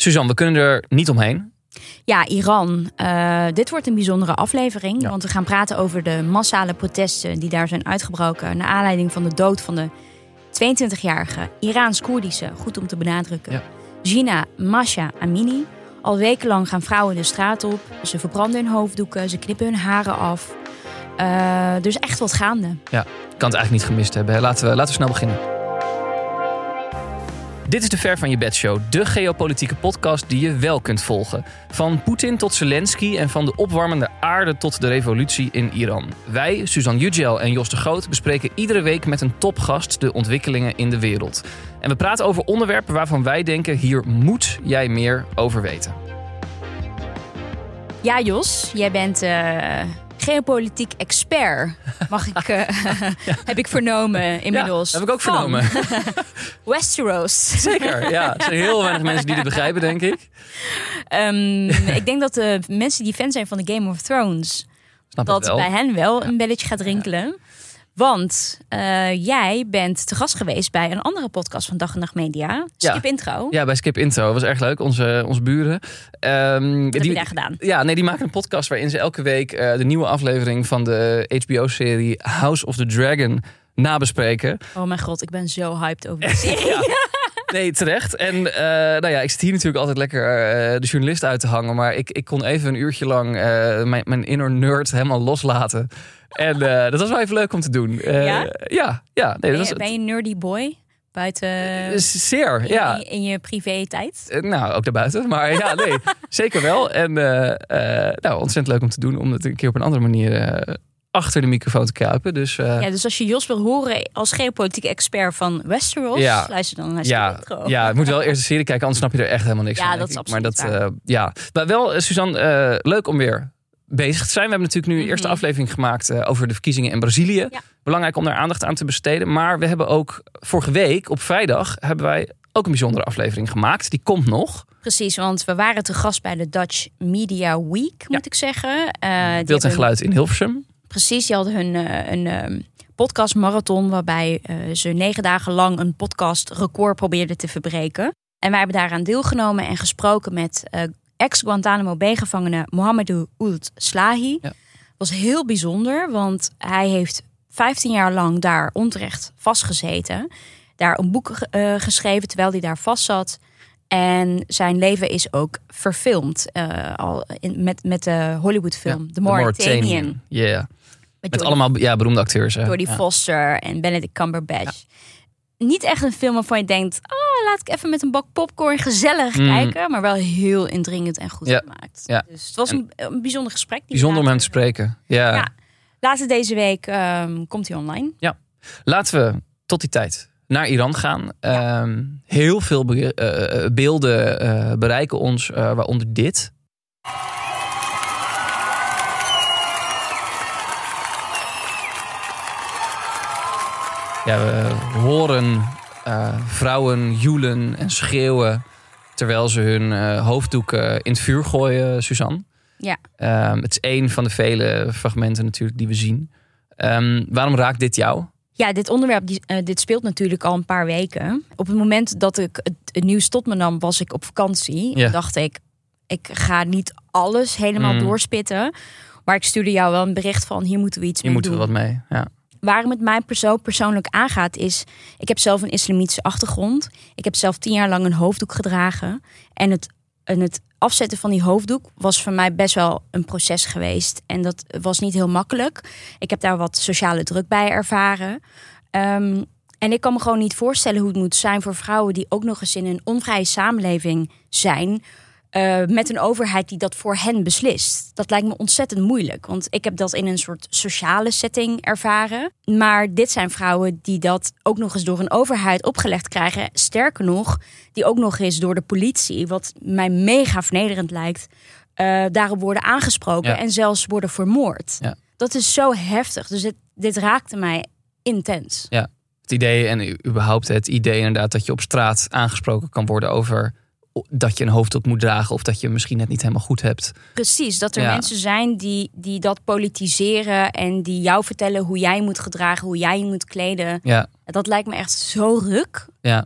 Suzanne, we kunnen er niet omheen. Ja, Iran. Uh, dit wordt een bijzondere aflevering. Want we gaan praten over de massale protesten die daar zijn uitgebroken. naar aanleiding van de dood van de 22-jarige Iraans-Koerdische, goed om te benadrukken, ja. Gina Masha Amini. Al wekenlang gaan vrouwen de straat op. Ze verbranden hun hoofddoeken, ze knippen hun haren af. Uh, is echt wat gaande. Ja, ik kan het eigenlijk niet gemist hebben. Laten we, laten we snel beginnen. Dit is de Ver van je bed show, de geopolitieke podcast die je wel kunt volgen. Van Poetin tot Zelensky en van de opwarmende aarde tot de revolutie in Iran. Wij, Suzanne Yücel en Jos de Groot, bespreken iedere week met een topgast de ontwikkelingen in de wereld. En we praten over onderwerpen waarvan wij denken: hier moet jij meer over weten. Ja, Jos, jij bent. Uh geopolitiek expert, mag ik, uh, heb ik vernomen inmiddels. Ja, heb ik ook vernomen. Westeros. Zeker, ja. Er zijn heel weinig mensen die dit begrijpen, denk ik. Um, ik denk dat de mensen die fan zijn van de Game of Thrones... Snap dat bij hen wel een belletje gaat rinkelen. Want uh, jij bent te gast geweest bij een andere podcast van Dag en Nacht Media. Skip Intro. Ja, bij Skip Intro. Dat was erg leuk. Onze, onze buren. Um, die, heb je daar gedaan? Ja, nee, die maken een podcast waarin ze elke week uh, de nieuwe aflevering van de HBO-serie House of the Dragon nabespreken. Oh mijn god, ik ben zo hyped over die serie. Nee, terecht. En uh, nou ja, ik zit hier natuurlijk altijd lekker uh, de journalist uit te hangen. Maar ik, ik kon even een uurtje lang uh, mijn, mijn inner nerd helemaal loslaten. En dat was wel even leuk om te doen. ja? Ja, ja. Nee, ben, je, ben je een nerdy boy? Buiten. Zeer, in, ja. In, je privé tijd? nou, ook daarbuiten. Maar ja, nee, zeker wel. En nou, ontzettend leuk om te doen. Om het een keer op een andere manier achter de microfoon te kruipen. Dus, uh... ja, dus als je Jos wil horen als geopolitieke expert van Westeros, ja. luister dan naar ja, intro. Ja, je moet wel eerst de serie kijken, anders snap je er echt helemaal niks ja, van. Dat is maar dat, uh, ja, maar wel, uh, Suzanne, leuk om weer bezig te zijn. We hebben natuurlijk nu de eerste aflevering gemaakt over de verkiezingen in Brazilië. Ja. Belangrijk om daar aandacht aan te besteden. Maar we hebben ook vorige week op vrijdag hebben wij ook een bijzondere aflevering gemaakt. Die komt nog. Precies, want we waren te gast bij de Dutch Media Week, moet ik zeggen. Uh, Beeld en geluid in Hilversum. Precies, die hadden hun uh, een uh, podcastmarathon waarbij uh, ze negen dagen lang een podcastrecord probeerden te verbreken. En wij hebben daaraan deelgenomen en gesproken met ex-Guantanamo Bay-gevangene Mohamedou Ould Slahi. Ja. was heel bijzonder, want hij heeft 15 jaar lang daar onterecht vastgezeten. Daar een boek geschreven terwijl hij daar vast zat. En zijn leven is ook verfilmd uh, al in, met, met de Hollywoodfilm ja, The Mauritanian. Ja, yeah. met, met allemaal ja, beroemde acteurs. Hè? Jodie ja. Foster en Benedict Cumberbatch. Niet echt een film waarvan je denkt... oh, laat ik even met een bak popcorn gezellig Mm. kijken. Maar wel heel indringend en goed Ja. gemaakt. Ja. Dus het was een, een bijzonder gesprek. die Bijzonder om hem te spreken. Ja. Ja. Later deze week ehm, komt hij online. Laten we tot die tijd naar Iran gaan. Ehm, heel veel be- eh, eh, beelden eh, bereiken ons, waaronder dit. Ja, we horen eh, vrouwen joelen en schreeuwen terwijl ze hun eh, hoofddoeken in het vuur gooien, Suzanne. Ja. Ehm, het is één van de vele fragmenten natuurlijk die we zien. Ehm, waarom raakt dit jou? Ja, dit onderwerp die, eh, dit speelt natuurlijk al een paar weken. Op het moment dat ik het, het nieuws tot me nam, was ik op vakantie. Ja. En dacht ik, ik ga niet alles helemaal Mm. doorspitten. Maar ik stuurde jou wel een bericht van, hier moeten we iets Hier mee moeten we wat mee. Ja. Waarom het mij perso persoonlijk aangaat is... ik heb zelf een islamitische achtergrond. Ik heb zelf tien jaar lang een hoofddoek gedragen. En het, en het afzetten van die hoofddoek was voor mij best wel een proces geweest. En dat was niet heel makkelijk. Ik heb daar wat sociale druk bij ervaren. Ehm, en ik kan me gewoon niet voorstellen hoe het moet zijn voor vrouwen... die ook nog eens in een onvrije samenleving zijn... eh, met een overheid die dat voor hen beslist. Dat lijkt me ontzettend moeilijk. Want ik heb dat in een soort sociale setting ervaren. Maar dit zijn vrouwen die dat ook nog eens door een overheid opgelegd krijgen. Sterker nog, die ook nog eens door de politie, wat mij mega vernederend lijkt, eh, daarop worden aangesproken Ja. en zelfs worden vermoord. Ja. Dat is zo heftig. Dus dit, dit raakte mij intens. Het idee en überhaupt het idee inderdaad dat je op straat aangesproken kan worden over dat je een hoofddoek moet dragen of dat je misschien net niet helemaal goed hebt. Precies, dat er Ja. mensen zijn die, die dat politiseren en die jou vertellen hoe jij moet gedragen, hoe jij je moet kleden. Ja, Dat lijkt me echt zo ruk. ja.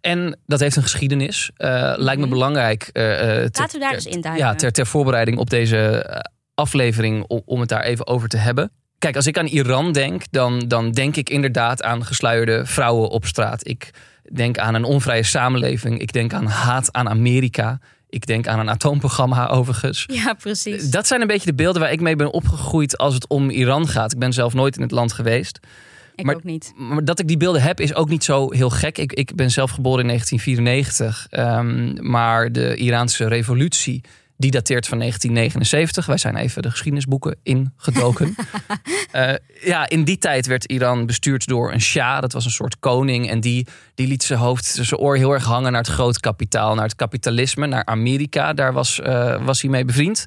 En dat heeft een geschiedenis. Uh, Lijkt me Mhm. belangrijk. eh, eh, ter- Laten we daar eens induiken. Ja, ter, ter voorbereiding op deze eh, aflevering om, om het daar even over te hebben. Kijk, als ik aan Iran denk, dan, dan denk ik inderdaad aan gesluierde vrouwen op straat. Ik denk aan een onvrije samenleving. Ik denk aan haat aan Amerika. Ik denk aan een atoomprogramma overigens. Ja, precies. Dat zijn een beetje de beelden waar ik mee ben opgegroeid als het om Iran gaat. Ik ben zelf nooit in het land geweest. ik maar- ook niet. Maar dat ik die beelden heb is ook niet zo heel gek. Ik, ik ben zelf geboren in 1994. ehm, maar de Iraanse revolutie, die dateert van 1979. Wij zijn even de geschiedenisboeken ingedoken. Eh, ja, in die tijd werd Iran bestuurd door een shah. Dat was een soort koning. En die, die liet zijn hoofd, zijn oor heel erg hangen naar het groot kapitaal. Naar het kapitalisme, naar Amerika. Daar was, eh, was hij mee bevriend.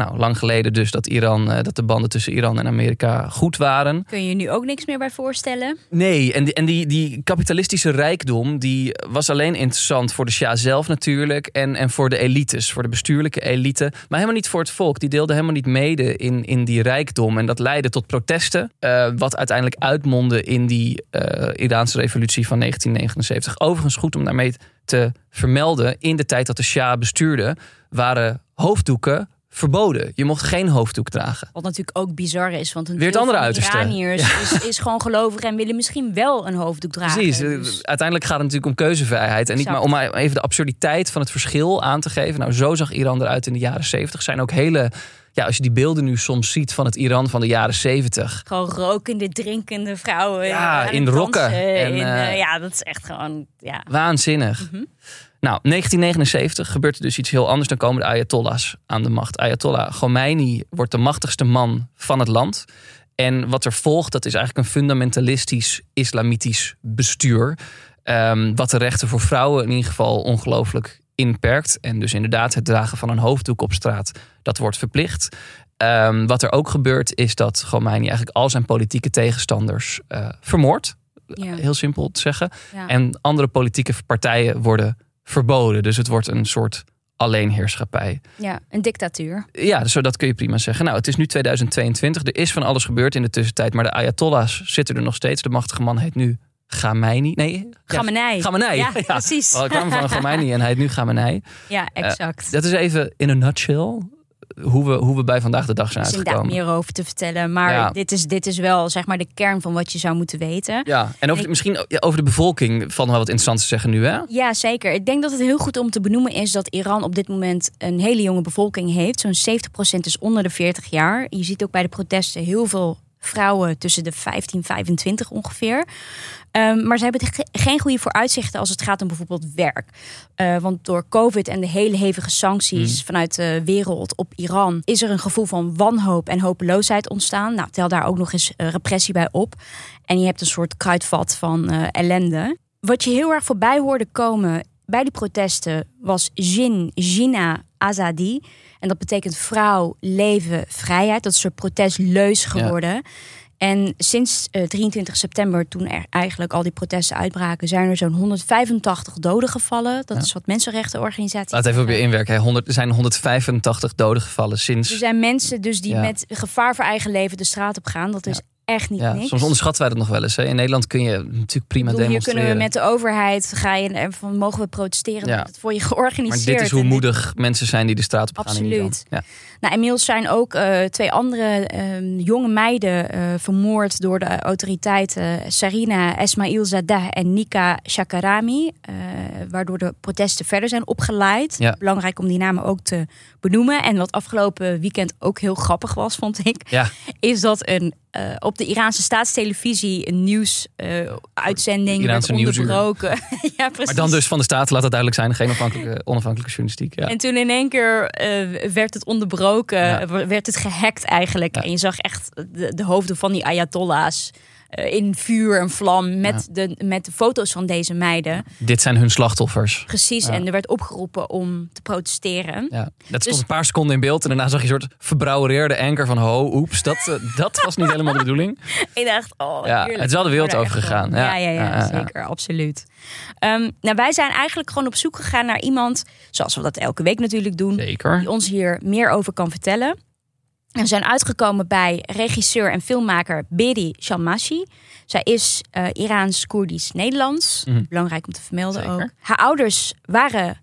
Nou, lang geleden dus dat, Iran, eh, dat de banden tussen Iran en Amerika goed waren. Kun je je nu ook niks meer bij voorstellen? Nee, en die, en die, die kapitalistische rijkdom die was alleen interessant voor de Shah zelf natuurlijk. En, en voor de elites, voor de bestuurlijke elite. Maar helemaal niet voor het volk. Die deelde helemaal niet mede in, in die rijkdom. En dat leidde tot protesten. eh, wat uiteindelijk uitmondde in die eh, Iraanse revolutie van 1979. Overigens goed om daarmee te vermelden. In de tijd dat de Shah bestuurde waren hoofddoeken verboden. Je mocht geen hoofddoek dragen. Wat natuurlijk ook bizar is, want een Weer het andere uiterste. Iraniërs is, is gewoon gelovig en willen misschien wel een hoofddoek dragen. Precies. Dus- Uiteindelijk gaat het natuurlijk om keuzevrijheid. En niet maar om even de absurditeit van het verschil aan te geven. Nou, zo zag Iran eruit in de jaren zeventig. Zijn ook hele. Ja, als je die beelden nu soms ziet van het Iran van de jaren zeventig. Gewoon rokende, drinkende vrouwen. Ja, in rokken. En, in, eh, eh, ja, dat is echt gewoon. Ja. Waanzinnig. Mhm. Nou, 1979 gebeurt er dus iets heel anders. Dan komen de Ayatollahs aan de macht. Ayatollah Khomeini wordt de machtigste man van het land. En wat er volgt, dat is eigenlijk een fundamentalistisch islamitisch bestuur. Ehm, wat de rechten voor vrouwen in ieder geval ongelooflijk inperkt. En dus inderdaad het dragen van een hoofddoek op straat, dat wordt verplicht. Ehm, wat er ook gebeurt, is dat Khomeini eigenlijk al zijn politieke tegenstanders eh vermoordt. Ja. Heel simpel te zeggen. Ja. En andere politieke partijen worden verboden. Dus het wordt een soort alleenheerschappij. ja, een dictatuur. Ja, zo dat kun je prima zeggen. Nou, het is nu 2022. Er is van alles gebeurd in de tussentijd. Maar de Ayatollahs zitten er nog steeds. De machtige man heet nu Khamenei. Nee, ja, Gamenei. Ja, Ja. precies. Wel, ik kwam van Khamenei en hij heet nu Khamenei. Ja, exact. Dat is even in een nutshell hoe we, hoe we bij vandaag de dag zijn Er is inderdaad uitgekomen. meer over te vertellen. Maar Ja. dit, is, dit is wel zeg maar de kern van wat je zou moeten weten. Ja, en over, Ik- misschien over de bevolking nog wel wat interessants te zeggen nu, hè? Ja, zeker. Ik denk dat het heel goed om te benoemen is dat Iran op dit moment een hele jonge bevolking heeft. Zo'n 70% is onder de 40 jaar. Je ziet ook bij de protesten heel veel vrouwen tussen de 15 en 25 ongeveer. Ehm, maar ze hebben ge- geen goede vooruitzichten als het gaat om bijvoorbeeld werk. Eh, want door COVID en de hele hevige sancties vanuit de wereld op Iran is er een gevoel van wanhoop en hopeloosheid ontstaan. Nou, tel daar ook nog eens eh, repressie bij op. En je hebt een soort kruidvat van eh, ellende. Wat je heel erg voorbij hoorde komen bij die protesten was Jin, Jina Azadi. En dat betekent vrouw, leven, vrijheid. Dat is een protestleus geworden. En sinds eh, 23 september, toen er eigenlijk al die protesten uitbraken, zijn er zo'n 185 doden gevallen. Dat Ja. is wat mensenrechtenorganisaties. Laat even op je inwerken. hè. 100, er zijn 185 doden gevallen Er sinds... zijn mensen dus die Ja. met gevaar voor eigen leven de straat op gaan. Dat is echt niet Ja, niks. soms onderschatten wij dat nog wel eens. Hè. In Nederland kun je natuurlijk prima bedoel, hier demonstreren. kunnen we met de overheid ga je en van mogen we protesteren? Ja. Dat voor je Maar georganiseerd. dit is hoe dit- moedig mensen zijn die de straat op gaan. Absoluut. Ja. Nou, inmiddels zijn ook eh, twee andere ehm, jonge meiden eh, vermoord door de autoriteiten. Sarina Esmail Zadeh en Nika Shakarami. eh, waardoor de protesten verder zijn opgeleid. Ja. Belangrijk om die namen ook te benoemen. En wat afgelopen weekend ook heel grappig was, vond ik. Ja, Is dat een, eh, op de Iraanse staatstelevisie een nieuwsuitzending Iraanse werd onderbroken. ja, precies. maar dan dus van de staat, laat het duidelijk zijn. Geen onafhankelijke, onafhankelijke journalistiek. Ja. En toen in één keer eh, werd het onderbroken, Ja. werd het gehackt eigenlijk. Ja. En je zag echt de, de hoofden van die ayatollahs in vuur en vlam met, de, met de foto's van deze meiden. Dit zijn hun slachtoffers. Precies, Ja. en er werd opgeroepen om te protesteren. Ja. Dat stond Dus- een paar seconden in beeld. En daarna zag je een soort verbrouwereerde anker van... ho, oeps, dat, eh, dat was niet helemaal de bedoeling. Ik dacht, oh, Ja, heerlijk. het is wel de wereld Ik word er over echt gegaan. van. Ja. Ja, ja, ja, Ja, ja, ja. zeker, absoluut. Ehm, nou, wij zijn eigenlijk gewoon op zoek gegaan naar iemand, zoals we dat elke week natuurlijk doen, Zeker. die ons hier meer over kan vertellen. En we zijn uitgekomen bij regisseur en filmmaker Bedi Shalmashi. Zij is uh, Iraans-Koerdisch-Nederlands. Mhm. Belangrijk om te vermelden Zeker. ook. Haar ouders waren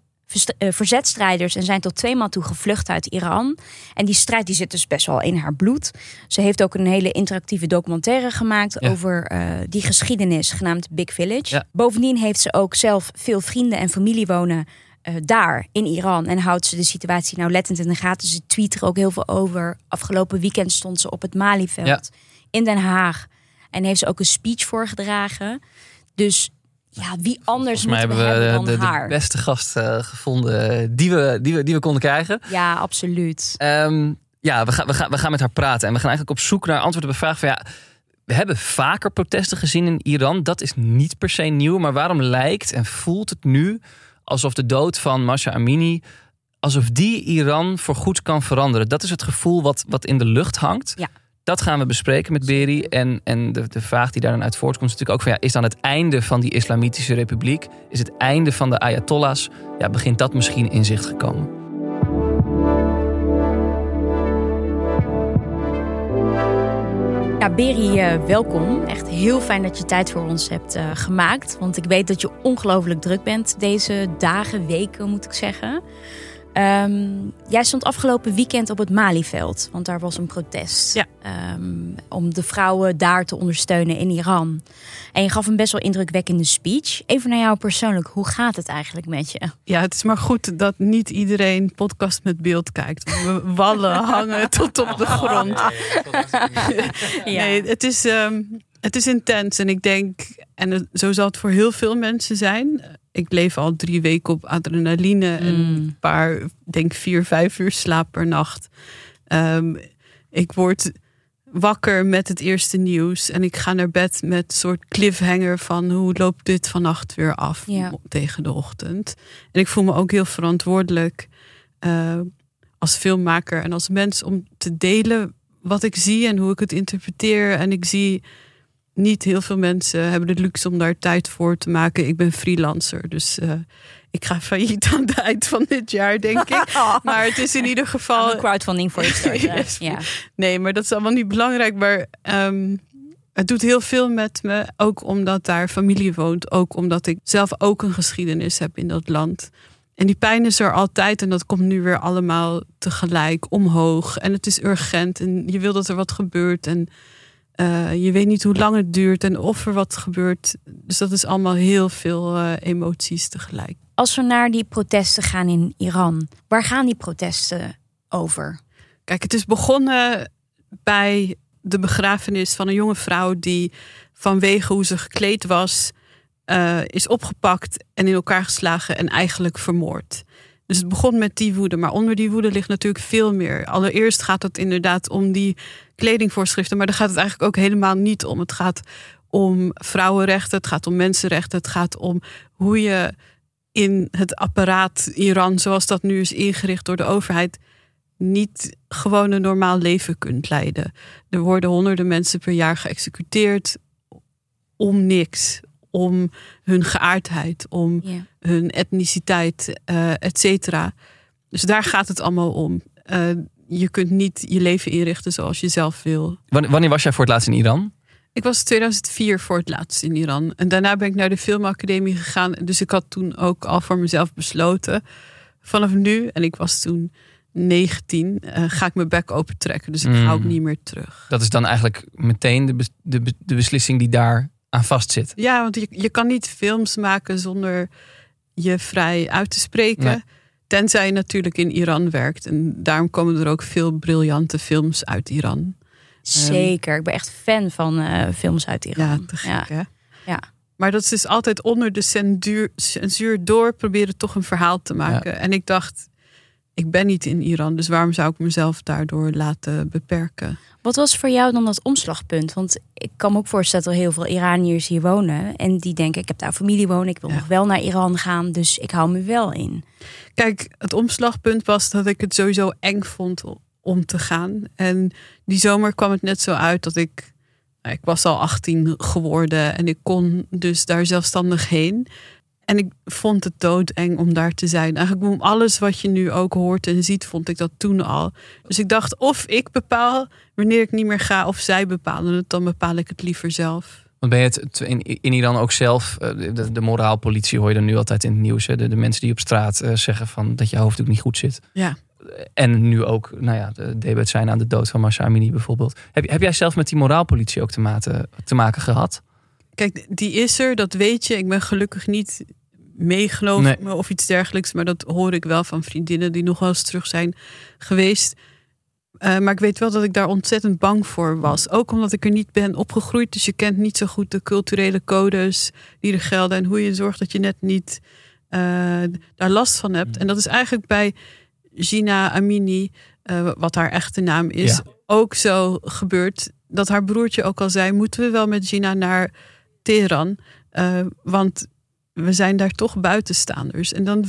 eh, verzetstrijders en zijn tot twee maal toe gevlucht uit Iran. En die strijd die zit dus best wel in haar bloed. Ze heeft ook een hele interactieve documentaire gemaakt Ja. over eh, die geschiedenis, genaamd Big Village. Ja. Bovendien heeft ze ook zelf veel vrienden en familie wonen eh, daar in Iran. En houdt ze de situatie nauwlettend in de gaten. Ze tweet er ook heel veel over. Afgelopen weekend stond ze op het Malieveld Ja. in Den Haag. En heeft ze ook een speech voorgedragen. Dus ja, wie anders Volgens mij hebben we we hebben de, dan de haar? beste gast eh, gevonden die we, die, we, die we konden krijgen. Ja, absoluut. Ehm, ja, we gaan, we, gaan, we gaan met haar praten. En we gaan eigenlijk op zoek naar antwoorden op de vraag van ja. We hebben vaker protesten gezien in Iran. Dat is niet per se nieuw. Maar waarom lijkt en voelt het nu alsof de dood van Masha Amini... alsof die Iran voorgoed kan veranderen? Dat is het gevoel wat, wat in de lucht hangt. Ja. Dat gaan we bespreken met Beri. En, en de, de vraag die daar dan uit voortkomt is natuurlijk ook van... Ja, is dan het einde van die islamitische republiek? Is het einde van de ayatollahs? Ja, begint dat misschien in zicht gekomen? Ja, Beri, eh, welkom. Echt heel fijn dat je tijd voor ons hebt eh, gemaakt. Want ik weet dat je ongelooflijk druk bent deze dagen, weken moet ik zeggen. Ehm, jij stond afgelopen weekend op het Malieveld, want daar was een protest. Ja. Ehm, om de vrouwen daar te ondersteunen in Iran. En je gaf een best wel indrukwekkende speech. Even naar jou persoonlijk, hoe gaat het eigenlijk met je? Ja, het is maar goed dat niet iedereen podcast met beeld kijkt. We wallen hangen tot op de grond. Nee, het is, ehm, het is intens. En ik denk, en het- zo zal het voor heel veel mensen zijn. Ik leef al drie weken op adrenaline. En Mm. een paar, denk vier, vijf uur slaap per nacht. Ehm, ik word wakker met het eerste nieuws. En ik ga naar bed met een soort cliffhanger van hoe loopt dit vannacht weer af Ja. tegen de ochtend. En ik voel me ook heel verantwoordelijk eh, als filmmaker en als mens om te delen wat ik zie en hoe ik het interpreteer. En ik zie niet heel veel mensen hebben de luxe om daar tijd voor te maken. Ik ben freelancer, dus eh, ik ga failliet aan het eind van dit jaar, denk ik. Maar het is in ieder geval. Een crowdfunding voor je starten. Yes. Ja. Nee, maar dat is allemaal niet belangrijk. Maar ehm, het doet heel veel met me. Ook omdat daar familie woont. Ook omdat ik zelf ook een geschiedenis heb in dat land. En die pijn is er altijd. En dat komt nu weer allemaal tegelijk omhoog. En het is urgent. En je wil dat er wat gebeurt. En eh, je weet niet hoe lang het duurt. En of er wat gebeurt. Dus dat is allemaal heel veel eh, emoties tegelijk. Als we naar die protesten gaan in Iran, waar gaan die protesten over? Kijk, het is begonnen bij de begrafenis van een jonge vrouw die vanwege hoe ze gekleed was, eh, is opgepakt en in elkaar geslagen en eigenlijk vermoord. Dus het begon met die woede, maar onder die woede ligt natuurlijk veel meer. Allereerst gaat het inderdaad om die kledingvoorschriften, maar daar gaat het eigenlijk ook helemaal niet om. Het gaat om vrouwenrechten, het gaat om mensenrechten, het gaat om hoe je in het apparaat Iran, zoals dat nu is ingericht door de overheid, niet gewoon een normaal leven kunt leiden. Er worden honderden mensen per jaar geëxecuteerd om niks. Om hun geaardheid, om Ja. hun etniciteit, eh et cetera. Dus daar gaat het allemaal om. Eh, je kunt niet je leven inrichten zoals je zelf wil. Wanneer was jij voor het laatst in Iran? Ik was in 2004 voor het laatst in Iran. En daarna ben ik naar de filmacademie gegaan. Dus ik had toen ook al voor mezelf besloten. Vanaf nu, en ik was toen 19, eh, ga ik mijn bek open trekken. Dus ik Mm. ga ook niet meer terug. Dat is dan eigenlijk meteen de, de, be- de beslissing die daar aan vastzit. Ja, want je, je kan niet films maken zonder je vrij uit te spreken. Nee. Tenzij je natuurlijk in Iran werkt. En daarom komen er ook veel briljante films uit Iran. Zeker. Ik ben echt fan van eh, films uit Iran. Ja, te gek Ja. hè? Ja. Maar dat is dus altijd onder de censuur, censuur door proberen toch een verhaal te maken. En ik dacht, ik ben niet in Iran, dus waarom zou ik mezelf daardoor laten beperken? Wat was voor jou dan dat omslagpunt? Want ik kan me ook voorstellen dat er heel veel Iraniërs hier wonen. En die denken, ik heb daar familie wonen. Ik wil Ja. nog wel naar Iran gaan. Dus ik hou me wel in. Kijk, het omslagpunt was dat ik het sowieso eng vond om te gaan. En die zomer kwam het net zo uit dat ik. nou, Ik was al 18 geworden en ik kon dus daar zelfstandig heen. En ik vond het doodeng om daar te zijn. Eigenlijk om alles wat je nu ook hoort en ziet, vond ik dat toen al. Dus ik dacht, of ik bepaal wanneer ik niet meer ga, of zij bepalen het, dan bepaal ik het liever zelf. Want ben je het in, in Iran ook zelf, eh, de, de moraalpolitie hoor je dan nu altijd in het nieuws. Hè? De, de mensen die op straat uh, zeggen van dat je hoofddoek niet goed zit. Ja. En nu ook, nou ja, de debet zijn aan de dood van Masha Amini bijvoorbeeld. Heb, heb jij zelf met die moraalpolitie ook te, mate, te maken gehad? Kijk, die is er, dat weet je. Ik ben gelukkig niet meegenomen nee. of iets dergelijks. Maar dat hoor ik wel van vriendinnen die nog wel eens terug zijn geweest. Uh, maar ik weet wel dat ik daar ontzettend bang voor was. Ook omdat ik er niet ben opgegroeid. Dus je kent niet zo goed de culturele codes die er gelden. En hoe je zorgt dat je net niet uh, daar last van hebt. En dat is eigenlijk bij Gina Amini, uh, wat haar echte naam is, ja. ook zo gebeurd. Dat haar broertje ook al zei: moeten we wel met Gina naar Teheran? want we zijn daar toch buitenstaanders. En dan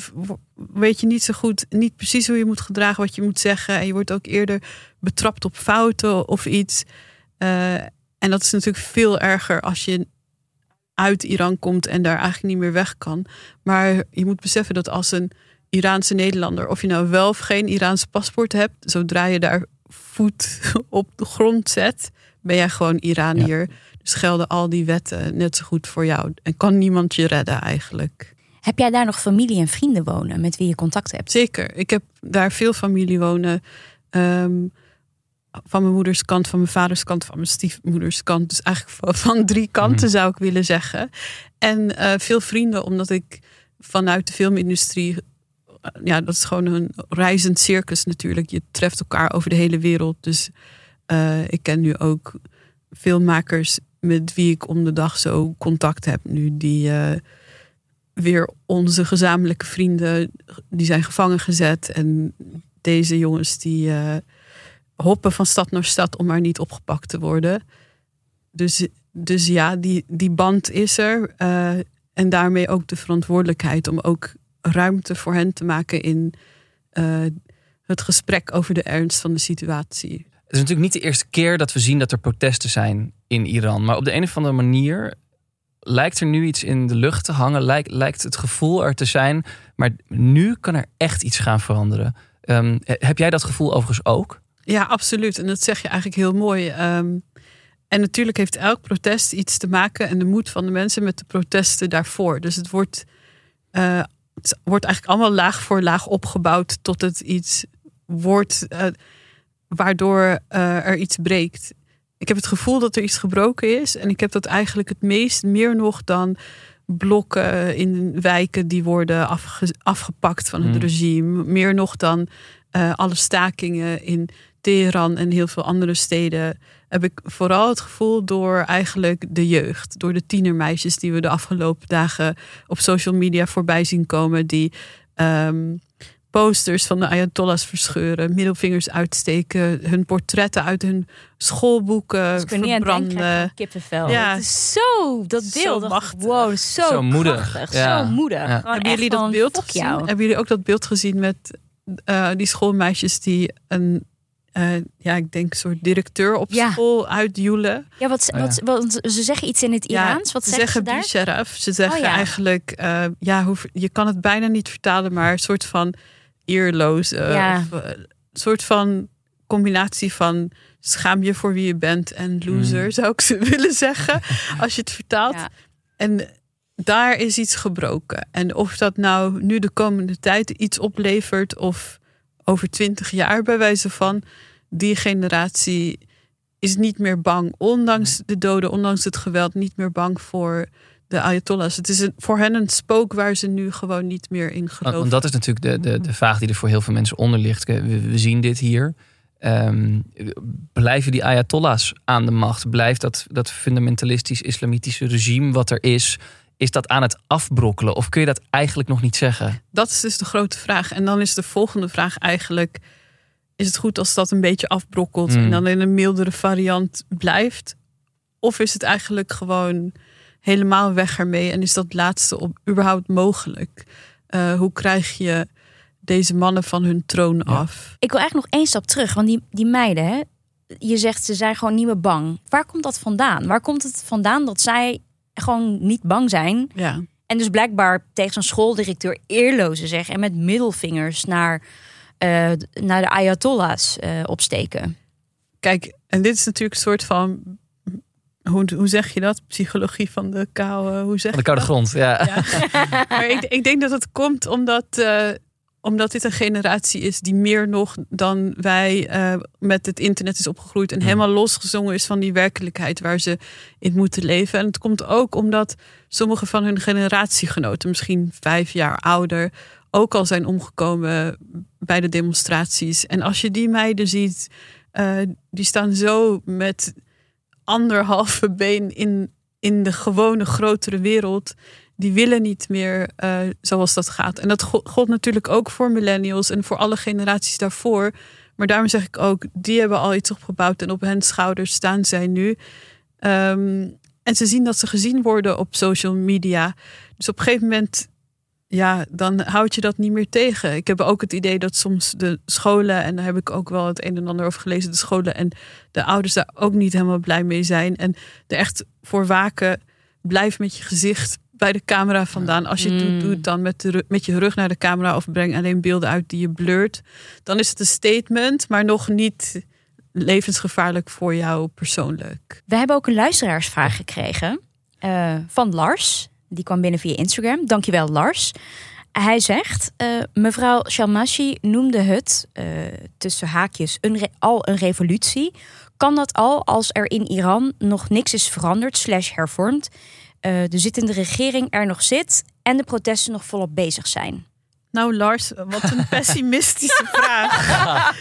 weet je niet zo goed, niet precies hoe je moet gedragen, wat je moet zeggen. En je wordt ook eerder betrapt op fouten of iets. Uh, en dat is natuurlijk veel erger als je uit Iran komt en daar eigenlijk niet meer weg kan. Maar je moet beseffen dat als een Iraanse Nederlander, of je nou wel of geen Iraanse paspoort hebt, zodra je daar voet op de grond zet, ben jij gewoon Iranier. Dus gelden al die wetten net zo goed voor jou. En kan niemand je redden eigenlijk. Heb jij daar nog familie en vrienden wonen met wie je contact hebt? Zeker. Ik heb daar veel familie wonen. Um, van mijn moeders kant, van mijn vaders kant, van mijn stiefmoeders kant. Dus eigenlijk van, van drie kanten mm. zou ik willen zeggen. En uh, veel vrienden, omdat ik vanuit de filmindustrie. Ja, dat is gewoon een reizend circus natuurlijk. Je treft elkaar over de hele wereld. Dus uh, ik ken nu ook filmmakers met wie ik om de dag zo contact heb nu. Die uh, weer onze gezamenlijke vrienden, die zijn gevangen gezet. En deze jongens die uh, hoppen van stad naar stad om maar niet opgepakt te worden. Dus, dus ja, die, die band is er. Uh, en daarmee ook de verantwoordelijkheid om ook ruimte voor hen te maken in het gesprek over de ernst van de situatie. Het is natuurlijk niet de eerste keer dat we zien dat er protesten zijn in Iran. Maar op de een of andere manier lijkt er nu iets in de lucht te hangen. Lijkt, het gevoel er te zijn. Maar nu kan er echt iets gaan veranderen. Um, heb jij dat gevoel overigens ook? Ja, absoluut. En dat zeg je eigenlijk heel mooi. Um, en natuurlijk heeft elk protest iets te maken en de moed van de mensen met de protesten daarvoor. Dus het wordt, uh, het wordt eigenlijk allemaal laag voor laag opgebouwd tot het iets wordt. Uh, waardoor uh, er iets breekt. Ik heb het gevoel dat er iets gebroken is. En ik heb dat eigenlijk het meest, meer nog dan blokken in wijken die worden afge, afgepakt van het mm. regime. Meer nog dan uh, alle stakingen in Teheran en heel veel andere steden. Heb ik vooral het gevoel door eigenlijk de jeugd. Door de tienermeisjes die we de afgelopen dagen op social media voorbij zien komen. Die um, posters van de Ayatollahs verscheuren, middelvingers uitsteken, hun portretten uit hun schoolboeken verbranden. Kippenvel. Ja. Het is zo dat beeld. Zo machtig. Wow, zo, zo moedig. Ja. Zo moedig. Ja. Hebben jullie dat beeld gezien? Jou. Hebben jullie ook dat beeld gezien met uh, die schoolmeisjes die een uh, ja, ik denk een soort directeur op ja. school uitjoelen. Ja, wat, oh, wat, wat, ze zeggen iets in het Iraans. Ja, wat ze zeggen ze Sharaf. Ze zeggen oh, ja. eigenlijk, uh, ja, hoe, je kan het bijna niet vertalen, maar een soort van eerloos. Ja. of, uh, soort van combinatie van schaam je voor wie je bent en loser, mm. zou ik ze willen zeggen, als je het vertaalt. Ja. En daar is iets gebroken. En of dat nou nu de komende tijd iets oplevert of over twintig jaar bij wijze van, die generatie is niet meer bang, ondanks de doden, ondanks het geweld, niet meer bang voor de Ayatollahs. Het is een, voor hen een spook waar ze nu gewoon niet meer in geloven. Want dat is natuurlijk de, de, de vraag die er voor heel veel mensen onder ligt. We, we zien dit hier. Um, blijven die Ayatollahs aan de macht? Blijft dat, dat fundamentalistisch-islamitische regime wat er is, is dat aan het afbrokkelen? Of kun je dat eigenlijk nog niet zeggen? Dat is dus de grote vraag. En dan is de volgende vraag eigenlijk: is het goed als dat een beetje afbrokkelt mm. en dan in een mildere variant blijft? Of is het eigenlijk gewoon helemaal weg ermee? En is dat laatste op, überhaupt mogelijk? Uh, hoe krijg je deze mannen van hun troon ja. af? Ik wil eigenlijk nog één stap terug, want die, die meiden, hè? je zegt ze zijn gewoon niet meer bang. Waar komt dat vandaan? Waar komt het vandaan dat zij gewoon niet bang zijn? Ja. En dus blijkbaar tegen zijn schooldirecteur eerloze zeggen en met middelvingers naar, eh, naar de Ayatollahs eh, opsteken. Kijk, en dit is natuurlijk een soort van. Hoe, hoe zeg je dat? Psychologie van de koude. Hoe zeg Van de koude grond, ja. Ja. maar ik, ik denk dat het komt omdat, eh, omdat dit een generatie is die meer nog dan wij eh, met het internet is opgegroeid en Mm. helemaal losgezongen is van die werkelijkheid waar ze in moeten leven. En het komt ook omdat sommige van hun generatiegenoten, misschien vijf jaar ouder, ook al zijn omgekomen bij de demonstraties. En als je die meiden ziet, eh, die staan zo met anderhalve been in, in de gewone grotere wereld. Die willen niet meer eh, zoals dat gaat. En dat go- gold natuurlijk ook voor millennials en voor alle generaties daarvoor. Maar daarom zeg ik ook, die hebben al iets opgebouwd en op hun schouders staan zij nu. Ehm, en ze zien dat ze gezien worden op social media. Dus op een gegeven moment, ja, dan houd je dat niet meer tegen. Ik heb ook het idee dat soms de scholen, en daar heb ik ook wel het een en ander over gelezen, de scholen en de ouders daar ook niet helemaal blij mee zijn. En er echt voor waken, blijf met je gezicht bij de camera vandaan. Als je het doet, Mm. doe het dan met, de, met je rug naar de camera of breng alleen beelden uit die je blurt. Dan is het een statement, maar nog niet levensgevaarlijk voor jou persoonlijk. We hebben ook een luisteraarsvraag gekregen eh, van Lars. Die kwam binnen via Instagram. Dankjewel, Lars. Hij zegt: eh, Mevrouw Shalmashi noemde het eh, tussen haakjes al een revolutie. Kan dat al als er in Iran nog niks is veranderd, slash hervormd, eh, de zittende regering er nog zit en de protesten nog volop bezig zijn? Nou, Lars, wat een pessimistische vraag.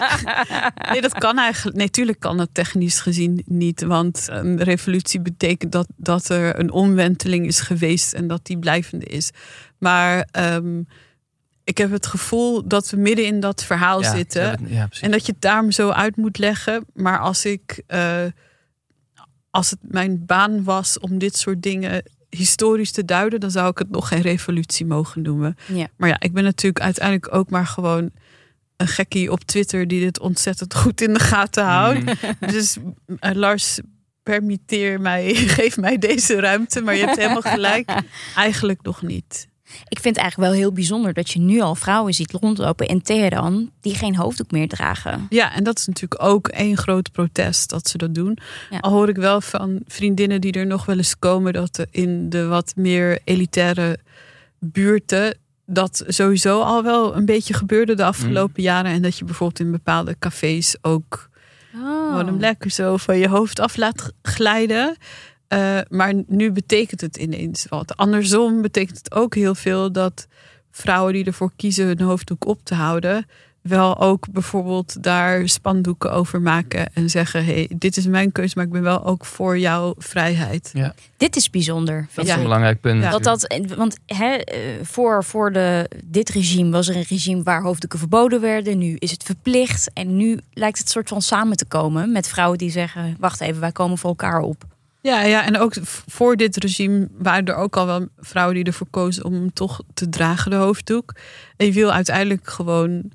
Nee, dat kan eigenlijk. Nee, tuurlijk kan dat technisch gezien niet. Want een revolutie betekent dat, dat er een omwenteling is geweest en dat die blijvende is. Maar ehm, ik heb het gevoel dat we midden in dat verhaal Ja, zitten. ja, ja, precies. En dat je het daarom zo uit moet leggen. Maar als ik, eh, als het mijn baan was om dit soort dingen historisch te duiden, dan zou ik het nog geen revolutie mogen noemen. Ja. Maar ja, ik ben natuurlijk uiteindelijk ook maar gewoon een gekkie op Twitter die dit ontzettend goed in de gaten houdt. Mm. Dus eh, Lars, permitteer mij, geef mij deze ruimte. Maar je hebt helemaal gelijk. Eigenlijk nog niet. Ik vind het eigenlijk wel heel bijzonder dat je nu al vrouwen ziet rondlopen in Teheran die geen hoofddoek meer dragen. Ja, en dat is natuurlijk ook één groot protest dat ze dat doen. Ja. Al hoor ik wel van vriendinnen die er nog wel eens komen dat er in de wat meer elitaire buurten dat sowieso al wel een beetje gebeurde de afgelopen jaren. En dat je bijvoorbeeld in bepaalde cafés ook gewoon hem lekker zo van je hoofd af laat glijden. Eh, maar nu betekent het ineens wat. Andersom betekent het ook heel veel dat vrouwen die ervoor kiezen hun hoofddoek op te houden, wel ook bijvoorbeeld daar spandoeken over maken en zeggen: hey, dit is mijn keuze, maar ik ben wel ook voor jouw vrijheid. Dit is bijzonder. Dat is een belangrijk punt. Ja. Dat dat, want hè, eh, voor, voor de, dit regime was er een regime waar hoofddoeken verboden werden. Nu is het verplicht. En nu lijkt het soort van samen te komen met vrouwen die zeggen: Wacht even, wij komen voor elkaar op. Ja, ja, en ook voor dit regime waren er ook al wel vrouwen die ervoor kozen om toch te dragen, de hoofddoek. En je wil uiteindelijk gewoon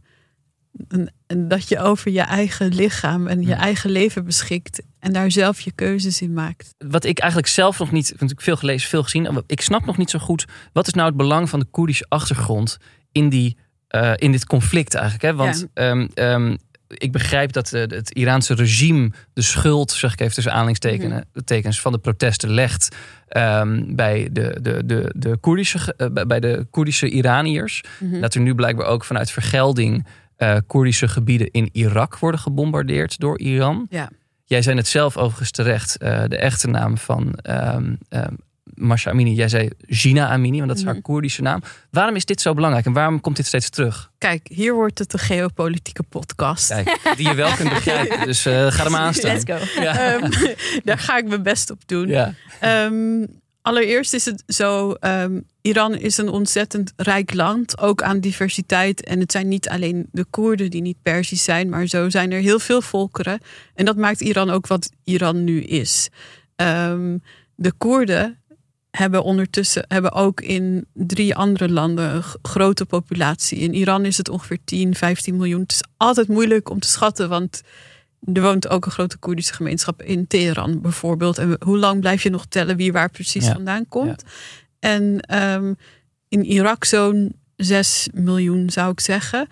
een, een- dat je over je eigen lichaam en je Ja. eigen leven beschikt en daar zelf je keuzes in maakt. Wat ik eigenlijk zelf nog niet, want ik veel gelezen, veel gezien. Ik snap nog niet zo goed. Wat is nou het belang van de Koerdische achtergrond in, die, eh, in dit conflict eigenlijk? Hè? Want ehm, ehm, ik begrijp dat eh, het Iraanse regime de schuld, zeg ik even tussen aanhalingstekens, tekens, van de protesten legt ehm, bij, de, de, de, de Koerdische, eh, bij- de Koerdische Iraniërs. Dat er nu blijkbaar ook vanuit vergelding eh Koerdische gebieden in Irak worden gebombardeerd door Iran. Ja. Jij zei het zelf overigens terecht, de echte naam van ehm ehm, Masha Amini. Jij zei Gina Amini, want dat is haar Mhm. Koerdische naam. Waarom is dit zo belangrijk en waarom komt dit steeds terug? Kijk, hier wordt het een geopolitieke podcast. Kijk, die je wel kunt begrijpen. Dus eh, ga er maar aan staan. Let's go. Ja. Ehm, daar ga ik mijn best op doen. Ja. Ehm, allereerst is het zo, ehm, Iran is een ontzettend rijk land, ook aan diversiteit. En het zijn niet alleen de Koerden die niet Persisch zijn, maar zo zijn er heel veel volkeren. En dat maakt Iran ook wat Iran nu is. De Koerden hebben ondertussen hebben ook in drie andere landen een grote populatie. In Iran is het ongeveer 10, 15 miljoen. Het is altijd moeilijk om te schatten, want er woont ook een grote Koerdische gemeenschap in Teheran bijvoorbeeld. En hoe lang blijf je nog tellen wie waar precies Ja. vandaan komt? En ehm, in Irak zo'n 6 miljoen zou ik zeggen.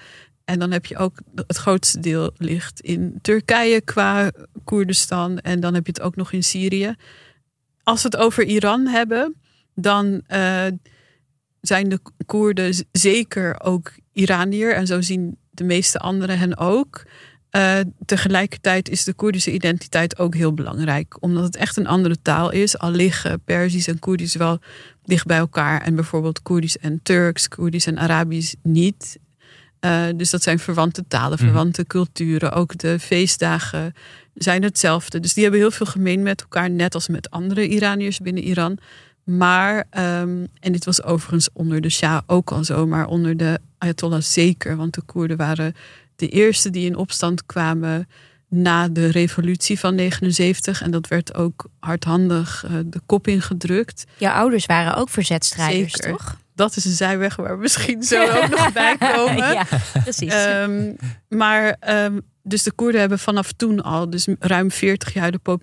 En dan heb je ook het grootste deel ligt in Turkije qua Koerdistan. En dan heb je het ook nog in Syrië. Als we het over Iran hebben, dan uh, zijn de Koerden zeker ook Iranier. En zo zien de meeste anderen hen ook. Uh, tegelijkertijd is de Koerdische identiteit ook heel belangrijk. Omdat het echt een andere taal is. Al liggen Perzisch en Koerdisch wel dicht bij elkaar. En bijvoorbeeld Koerdisch en Turks, Koerdisch en Arabisch niet. Uh, dus dat zijn verwante talen, mhm. verwante culturen. Ook de feestdagen zijn hetzelfde. Dus die hebben heel veel gemeen met elkaar. Net als met andere Iraniërs binnen Iran. Maar, um, en dit was overigens onder de Shah ook al zo, maar onder de Ayatollah zeker. Want de Koerden waren de eerste die in opstand kwamen na de revolutie van 79. En dat werd ook hardhandig uh, de kop ingedrukt. Jouw ouders waren ook verzetstrijders, Zeker. toch? Dat is een zijweg waar we misschien zo ook nog bij komen. ja, precies. Um, maar um, dus de Koerden hebben vanaf toen al, dus ruim 40 jaar, de,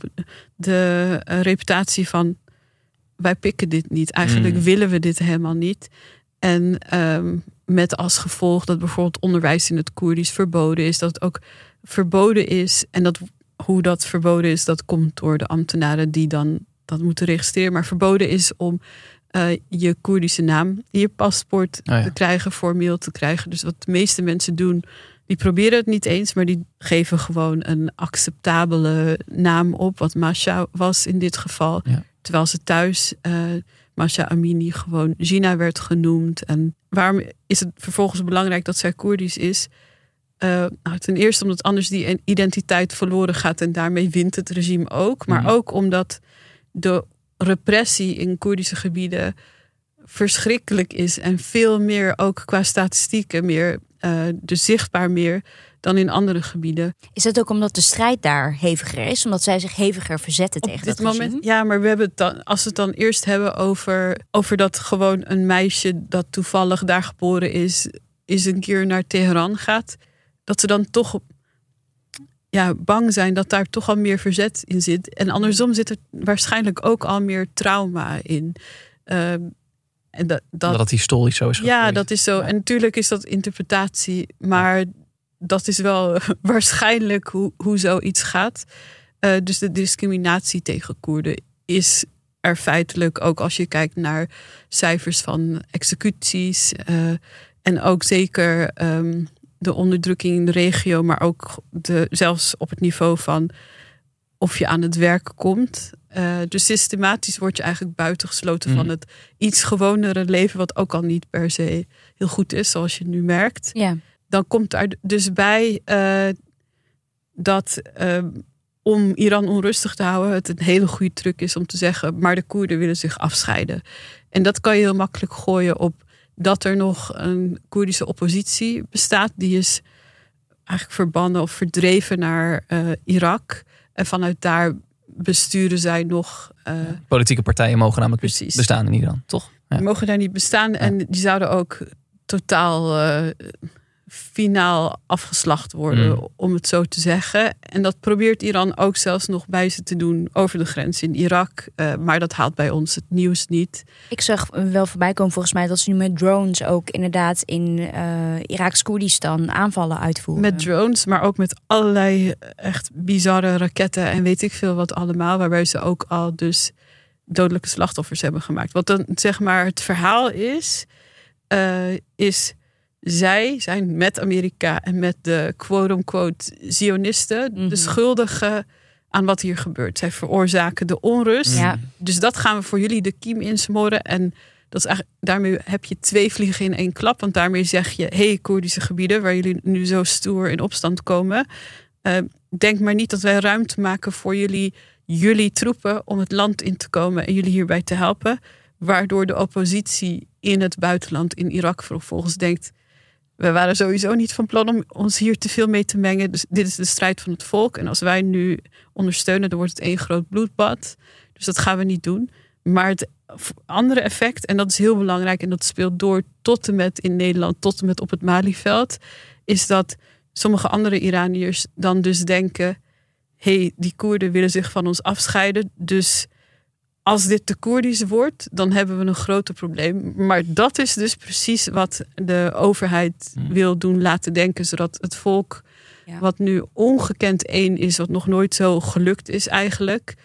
de uh, reputatie van wij pikken dit niet. Eigenlijk mm. willen we dit helemaal niet. En um, met als gevolg dat bijvoorbeeld onderwijs in het Koerdisch verboden is. Dat het ook verboden is. En dat, hoe dat verboden is, dat komt door de ambtenaren die dan dat moeten registreren. Maar verboden is om uh, je Koerdische naam in je paspoort oh te krijgen, formeel te krijgen. Dus wat de meeste mensen doen, die proberen het niet eens, maar die geven gewoon een acceptabele naam op. Wat Masha was in dit geval. Terwijl ze thuis uh, Masha Amini gewoon Gina werd genoemd. En waarom is het vervolgens belangrijk dat zij Koerdisch is? Uh, ten eerste omdat anders die identiteit verloren gaat en daarmee wint het regime ook. Maar mhm. ook omdat de repressie in Koerdische gebieden verschrikkelijk is en veel meer ook qua statistieken meer, uh, dus zichtbaar meer dan in andere gebieden. Is dat ook omdat de strijd daar heviger is? Omdat zij zich heviger verzetten tegen dit dat moment? Ja, maar we hebben het dan, als we het dan eerst hebben over, over dat gewoon een meisje dat toevallig daar geboren is, is een keer naar Teheran gaat, dat ze dan toch ja, bang zijn dat daar toch al meer verzet in zit. En andersom zit er waarschijnlijk ook al meer trauma in. Uh, en dat, dat, dat historisch zo is. Ja, dat is zo. En natuurlijk is dat interpretatie, maar dat is wel waarschijnlijk hoe, hoe zoiets gaat. Uh, dus de discriminatie tegen Koerden is er feitelijk ook als je kijkt naar cijfers van executies. Uh, en ook zeker um, de onderdrukking in de regio, maar ook de, zelfs op het niveau van of je aan het werk komt. Uh, dus systematisch word je eigenlijk buitengesloten van mhm. het iets gewonere leven, wat ook al niet per se heel goed is, zoals je nu merkt. Ja dan komt daar dus bij uh, dat uh, om Iran onrustig te houden, het een hele goede truc is om te zeggen, maar de Koerden willen zich afscheiden. En dat kan je heel makkelijk gooien op dat er nog een Koerdische oppositie bestaat, die is eigenlijk verbannen of verdreven naar uh, Irak. En vanuit daar besturen zij nog. Politieke partijen mogen namelijk precies. bestaan in Iran, toch? Ja. Die mogen daar niet bestaan en die zouden ook totaal finaal afgeslacht worden, mm. om het zo te zeggen. En dat probeert Iran ook zelfs nog bij ze te doen over de grens in Irak. Uh, maar dat haalt bij ons het nieuws niet. Ik zag wel voorbij komen volgens mij dat ze nu met drones ook inderdaad in uh, Iraks Koerdistan aanvallen uitvoeren. Met drones, maar ook met allerlei echt bizarre raketten en weet ik veel wat allemaal. Waarbij ze ook al dus dodelijke slachtoffers hebben gemaakt. Wat dan zeg maar het verhaal is, uh, is zij zijn met Amerika en met de quote-unquote Zionisten de mhm. schuldigen aan wat hier gebeurt. Zij veroorzaken de onrust. Ja. Dus dat gaan we voor jullie de kiem insmoren. En dat is eigenlijk, daarmee heb je twee vliegen in één klap. Want daarmee zeg je: hé, hey, Koerdische gebieden, waar jullie nu zo stoer in opstand komen. Uh, denk maar niet dat wij ruimte maken voor jullie, jullie troepen om het land in te komen en jullie hierbij te helpen. Waardoor de oppositie in het buitenland, in Irak vervolgens denkt: we waren sowieso niet van plan om ons hier te veel mee te mengen. Dus dit is de strijd van het volk. En als wij nu ondersteunen, dan wordt het één groot bloedbad. Dus dat gaan we niet doen. Maar het andere effect, en dat is heel belangrijk, en dat speelt door tot en met in Nederland, tot en met op het Malieveld, is dat sommige andere Iraniërs dan dus denken: hé, hey, die Koerden willen zich van ons afscheiden. Dus als dit te Koerdisch wordt, dan hebben we een groter probleem. Maar dat is dus precies wat de overheid Hmm. wil doen laten denken, zodat het volk, Ja. wat nu ongekend één is, wat nog nooit zo gelukt is eigenlijk,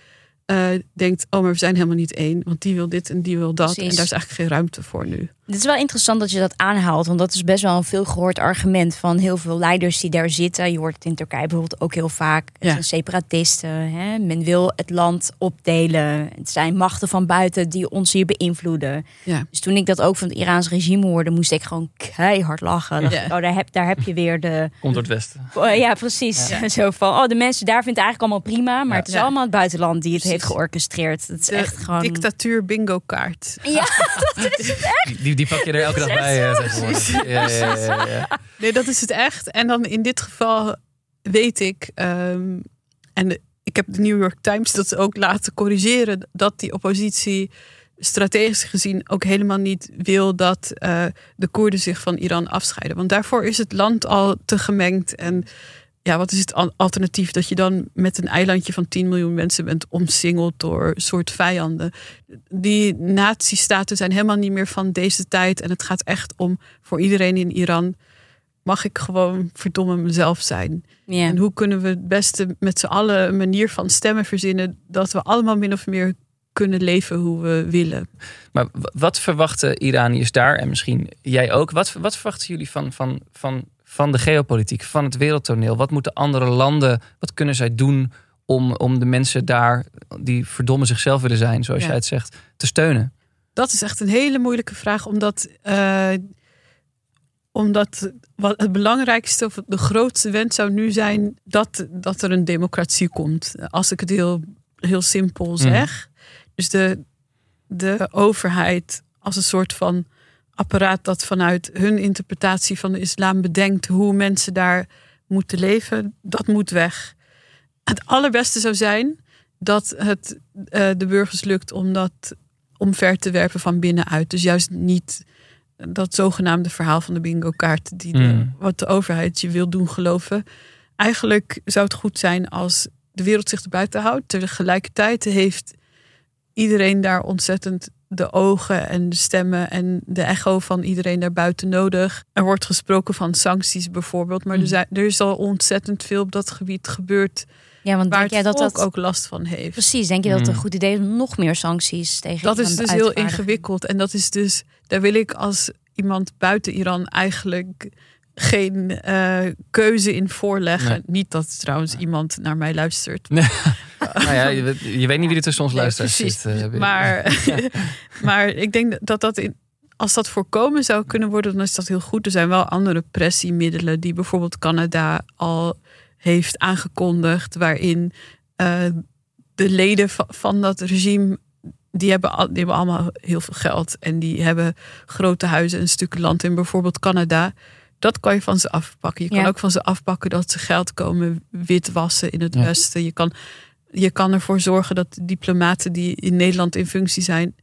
eh, denkt: oh, maar we zijn helemaal niet één, want die wil dit en die wil dat. Precies. En daar is eigenlijk geen ruimte voor nu. Het is wel interessant dat je dat aanhaalt, want dat is best wel een veel gehoord argument van heel veel leiders die daar zitten. Je hoort het in Turkije bijvoorbeeld ook heel vaak. Het Ja. zijn separatisten. Hè? Men wil het land opdelen. Het zijn machten van buiten die ons hier beïnvloeden. Ja. Dus toen ik dat ook van het Iraans regime hoorde, moest ik gewoon keihard lachen. Ja. oh, daar, heb, daar heb je weer de. Komt door het westen. Oh, ja, precies. Ja. Zo van, oh, de mensen daar vinden het eigenlijk allemaal prima, maar Ja. het is Ja. allemaal het buitenland die het. Heeft georchestreerd. Het is De echt gewoon. dictatuur bingo kaart. Ja, Die, die pak je er elke dag bij eh. Ja, ja, ja, ja. Nee, dat is het echt. En dan in dit geval weet ik, ehm, en de- ik heb de New York Times dat ook laten corrigeren, dat die oppositie strategisch gezien ook helemaal niet wil dat eh, de Koerden zich van Iran afscheiden. Want daarvoor is het land al te gemengd. En ja, wat is het al- alternatief? Dat je dan met een eilandje van 10 miljoen mensen bent omsingeld door soort vijanden. Die nazistaten zijn helemaal niet meer van deze tijd. En het gaat echt om voor iedereen in Iran. Mag ik gewoon verdomme mezelf zijn? ja. En hoe kunnen we het beste met z'n allen een manier van stemmen verzinnen dat we allemaal min of meer kunnen leven hoe we willen? Maar wat verwachten Iraniërs daar en misschien jij ook? Wat, wat verwachten jullie van, van, van, van de geopolitiek, van het wereldtoneel? Wat moeten andere landen, wat kunnen zij doen om, om de mensen daar die verdomme zichzelf willen zijn, zoals Ja. jij het zegt, te steunen? Dat is echt een hele moeilijke vraag, omdat, eh, omdat wat het belangrijkste of de grootste wens zou nu zijn dat, dat er een democratie komt. Als ik het heel, heel simpel zeg. Dus de, de overheid als een soort van apparaat dat vanuit hun interpretatie van de islam bedenkt hoe mensen daar moeten leven, dat moet weg. Het allerbeste zou zijn dat het eh, de burgers lukt om dat omver te werpen van binnenuit. Dus juist niet dat zogenaamde verhaal van de bingo-kaart, die de, Mm. wat de overheid je wil doen geloven. Eigenlijk zou het goed zijn als de wereld zich erbuiten houdt. Tegelijkertijd heeft iedereen daar ontzettend de ogen en de stemmen en de echo van iedereen daarbuiten nodig. Er wordt gesproken van sancties bijvoorbeeld, maar er, Mhm. zijn, er is al ontzettend veel op dat gebied gebeurd ja, want waar denk jij dat volk dat ook last van heeft. Precies, denk je dat het een Mm. goed idee is om nog meer sancties tegen Dat is dus heel ingewikkeld. En dat is dus, daar wil ik als iemand buiten Iran eigenlijk geen eh, keuze in voorleggen. Nee. Niet dat trouwens iemand naar mij luistert. nou ja, je, weet- je weet niet wie er tussen ons Nee, luistert. precies. zit, eh, Maar, maar ik denk dat dat in, als dat voorkomen zou kunnen worden, dan is dat heel goed. Er zijn wel andere pressiemiddelen die bijvoorbeeld Canada al heeft aangekondigd, waarin eh, de leden va- van dat regime. Die hebben, al, die hebben allemaal heel veel geld en die hebben grote huizen en stukken land in bijvoorbeeld Canada. Dat kan je van ze afpakken. Je kan Ja. ook van ze afpakken dat ze geld komen witwassen in het Ja. Westen. Je kan, je kan ervoor zorgen dat diplomaten die in Nederland in functie zijn,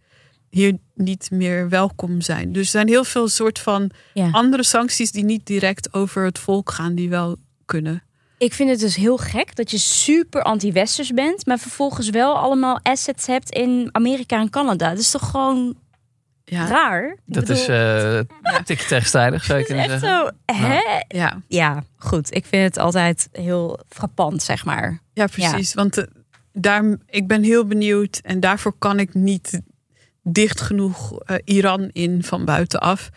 hier niet meer welkom zijn. Dus er zijn heel veel soort van Ja. andere sancties die niet direct over het volk gaan, die wel kunnen. Ik vind het dus heel gek dat je super anti-westers bent, maar vervolgens wel allemaal assets hebt in Amerika en Canada. Dat is toch gewoon Ja, raar? Dat is bedoel, eh tikje tegenstrijdig, zou je kunnen echt zeggen. zo. Hè? ja. Ja, goed. Ik vind het altijd heel frappant, zeg maar. ja precies. Want eh, daar, ik ben heel benieuwd en daarvoor kan ik niet dicht genoeg eh, Iran in van buitenaf.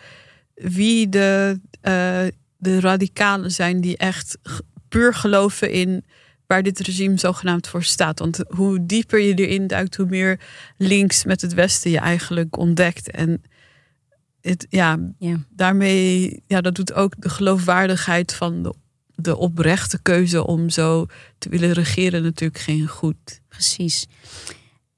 Wie de, eh, de radicalen zijn die echt puur geloven in waar dit regime zogenaamd voor staat. Want hoe dieper je erin duikt, hoe meer links met het Westen je eigenlijk ontdekt. En het, ja, Ja. daarmee, ja, dat doet ook de geloofwaardigheid van de, de oprechte keuze om zo te willen regeren natuurlijk geen goed. Precies.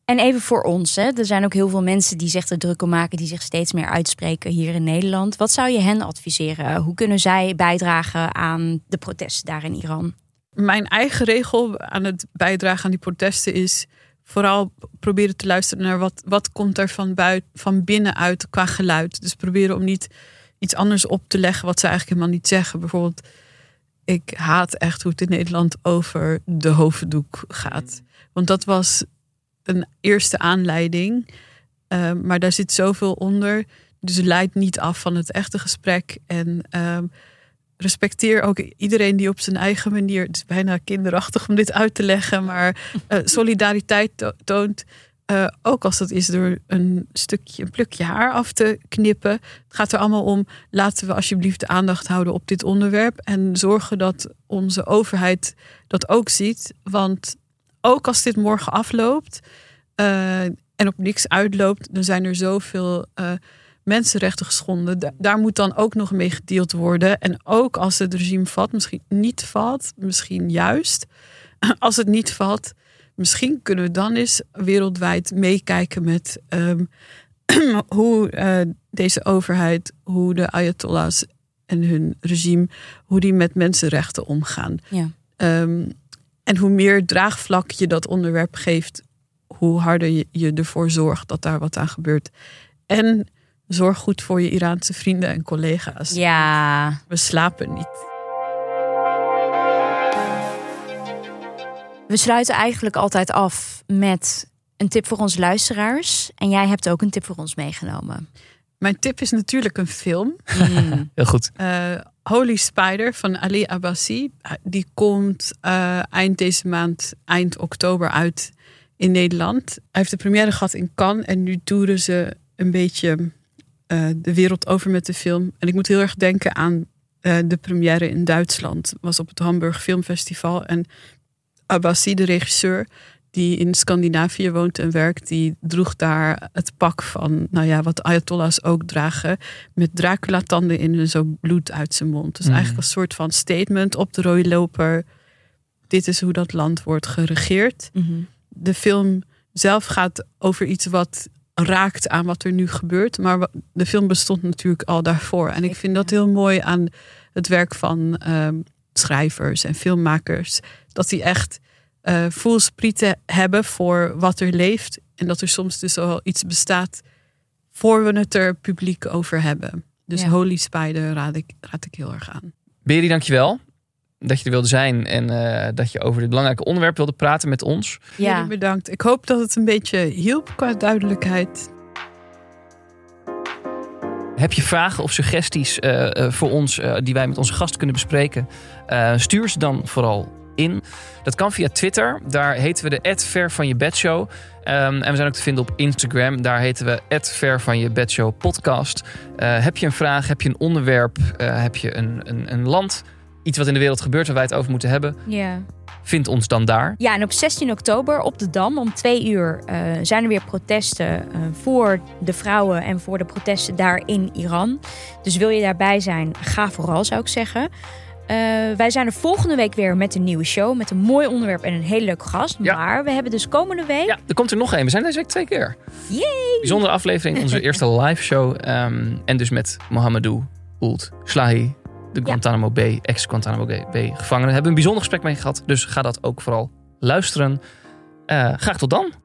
En even voor ons, hè. er zijn ook heel veel mensen die zich er druk om maken, die zich steeds meer uitspreken hier in Nederland. Wat zou je hen adviseren? Hoe kunnen zij bijdragen aan de protesten daar in Iran? Mijn eigen regel aan het bijdragen aan die protesten is vooral proberen te luisteren naar wat, wat komt er van, buiten, van binnenuit qua geluid. Dus proberen om niet iets anders op te leggen wat ze eigenlijk helemaal niet zeggen. Bijvoorbeeld, ik haat echt hoe het in Nederland over de hoofddoek gaat. Want dat was een eerste aanleiding. Uh, maar daar zit zoveel onder. Dus het leidt niet af van het echte gesprek. En uh, respecteer ook iedereen die op zijn eigen manier. Het is bijna kinderachtig om dit uit te leggen, maar uh, solidariteit toont. Uh, ook als dat is door een stukje, een plukje haar af te knippen. Het gaat er allemaal om, laten we alsjeblieft de aandacht houden op dit onderwerp. En zorgen dat onze overheid dat ook ziet. Want ook als dit morgen afloopt uh, en op niks uitloopt, dan zijn er zoveel mensenrechten geschonden. Daar moet dan ook nog mee gedeeld worden. En ook als het regime valt, misschien niet valt, misschien juist. Als het niet valt, misschien kunnen we dan eens wereldwijd meekijken met um, hoe uh, deze overheid, hoe de Ayatollahs en hun regime, hoe die met mensenrechten omgaan. Ja. Um, en hoe meer draagvlak je dat onderwerp geeft, hoe harder je, je ervoor zorgt dat daar wat aan gebeurt. En zorg goed voor je Iraanse vrienden en collega's. Ja. We slapen niet. We sluiten eigenlijk altijd af met een tip voor onze luisteraars. En jij hebt ook een tip voor ons meegenomen. Mijn tip is natuurlijk een film. Mm. Heel goed. Uh, Holy Spider van Ali Abbasi. Die komt uh, eind deze maand, eind oktober uit in Nederland. Hij heeft de première gehad in Cannes. En nu toeren ze een beetje uh, de wereld over met de film. En ik moet heel erg denken aan de première in Duitsland. Was op het Hamburg Filmfestival. En Abbasi, de regisseur, die in Scandinavië woont en werkt, die droeg daar het pak van, nou ja, wat Ayatollahs ook dragen, met Dracula-tanden in en zo bloed uit zijn mond. Dus Mm. eigenlijk een soort van statement op de rode loper. Dit is hoe dat land wordt geregeerd. Mhm. De film zelf gaat over iets wat raakt aan wat er nu gebeurt. Maar de film bestond natuurlijk al daarvoor. En ik vind dat heel mooi aan het werk van ehm, schrijvers en filmmakers. Dat die echt eh voelsprieten hebben voor wat er leeft. En dat er soms dus al iets bestaat voor we het er publiek over hebben. Dus Ja. Holy Spider raad ik, raad ik heel erg aan. Beri, dankjewel dat je er wilde zijn en eh, dat je over dit belangrijke onderwerp wilde praten met ons. Ja. Jullie bedankt. Ik hoop dat het een beetje hielp qua duidelijkheid. Heb je vragen of suggesties eh, eh, voor ons eh, die wij met onze gast kunnen bespreken? Eh, stuur ze dan vooral in. Dat kan via Twitter. Daar heten we de Ver van je Bedshow. Ehm, en we zijn ook te vinden op Instagram. Daar heten we Ver van je Bedshow podcast. Eh, heb je een vraag? Heb je een onderwerp? eh, heb je een, een, een land? Iets wat in de wereld gebeurt waar wij het over moeten hebben? ja. Vind ons dan daar. Ja, en op 16 oktober op de Dam om twee uur eh, zijn er weer protesten eh, voor de vrouwen en voor de protesten daar in Iran. Dus wil je daarbij zijn, ga vooral zou ik zeggen. Eh, wij zijn er volgende week weer met een nieuwe show. Met een mooi onderwerp en een hele leuke gast. Ja. Maar we hebben dus komende week. Ja, er komt er nog één. We zijn deze week twee keer. Yay! Bijzondere aflevering, onze eerste live show. ehm, en dus met Mohamedou Slahi, de Guantanamo Bay, ex-Guantanamo Bay gevangenen. Hebben een bijzonder gesprek mee gehad. Dus ga dat ook vooral luisteren. Eh, graag tot dan.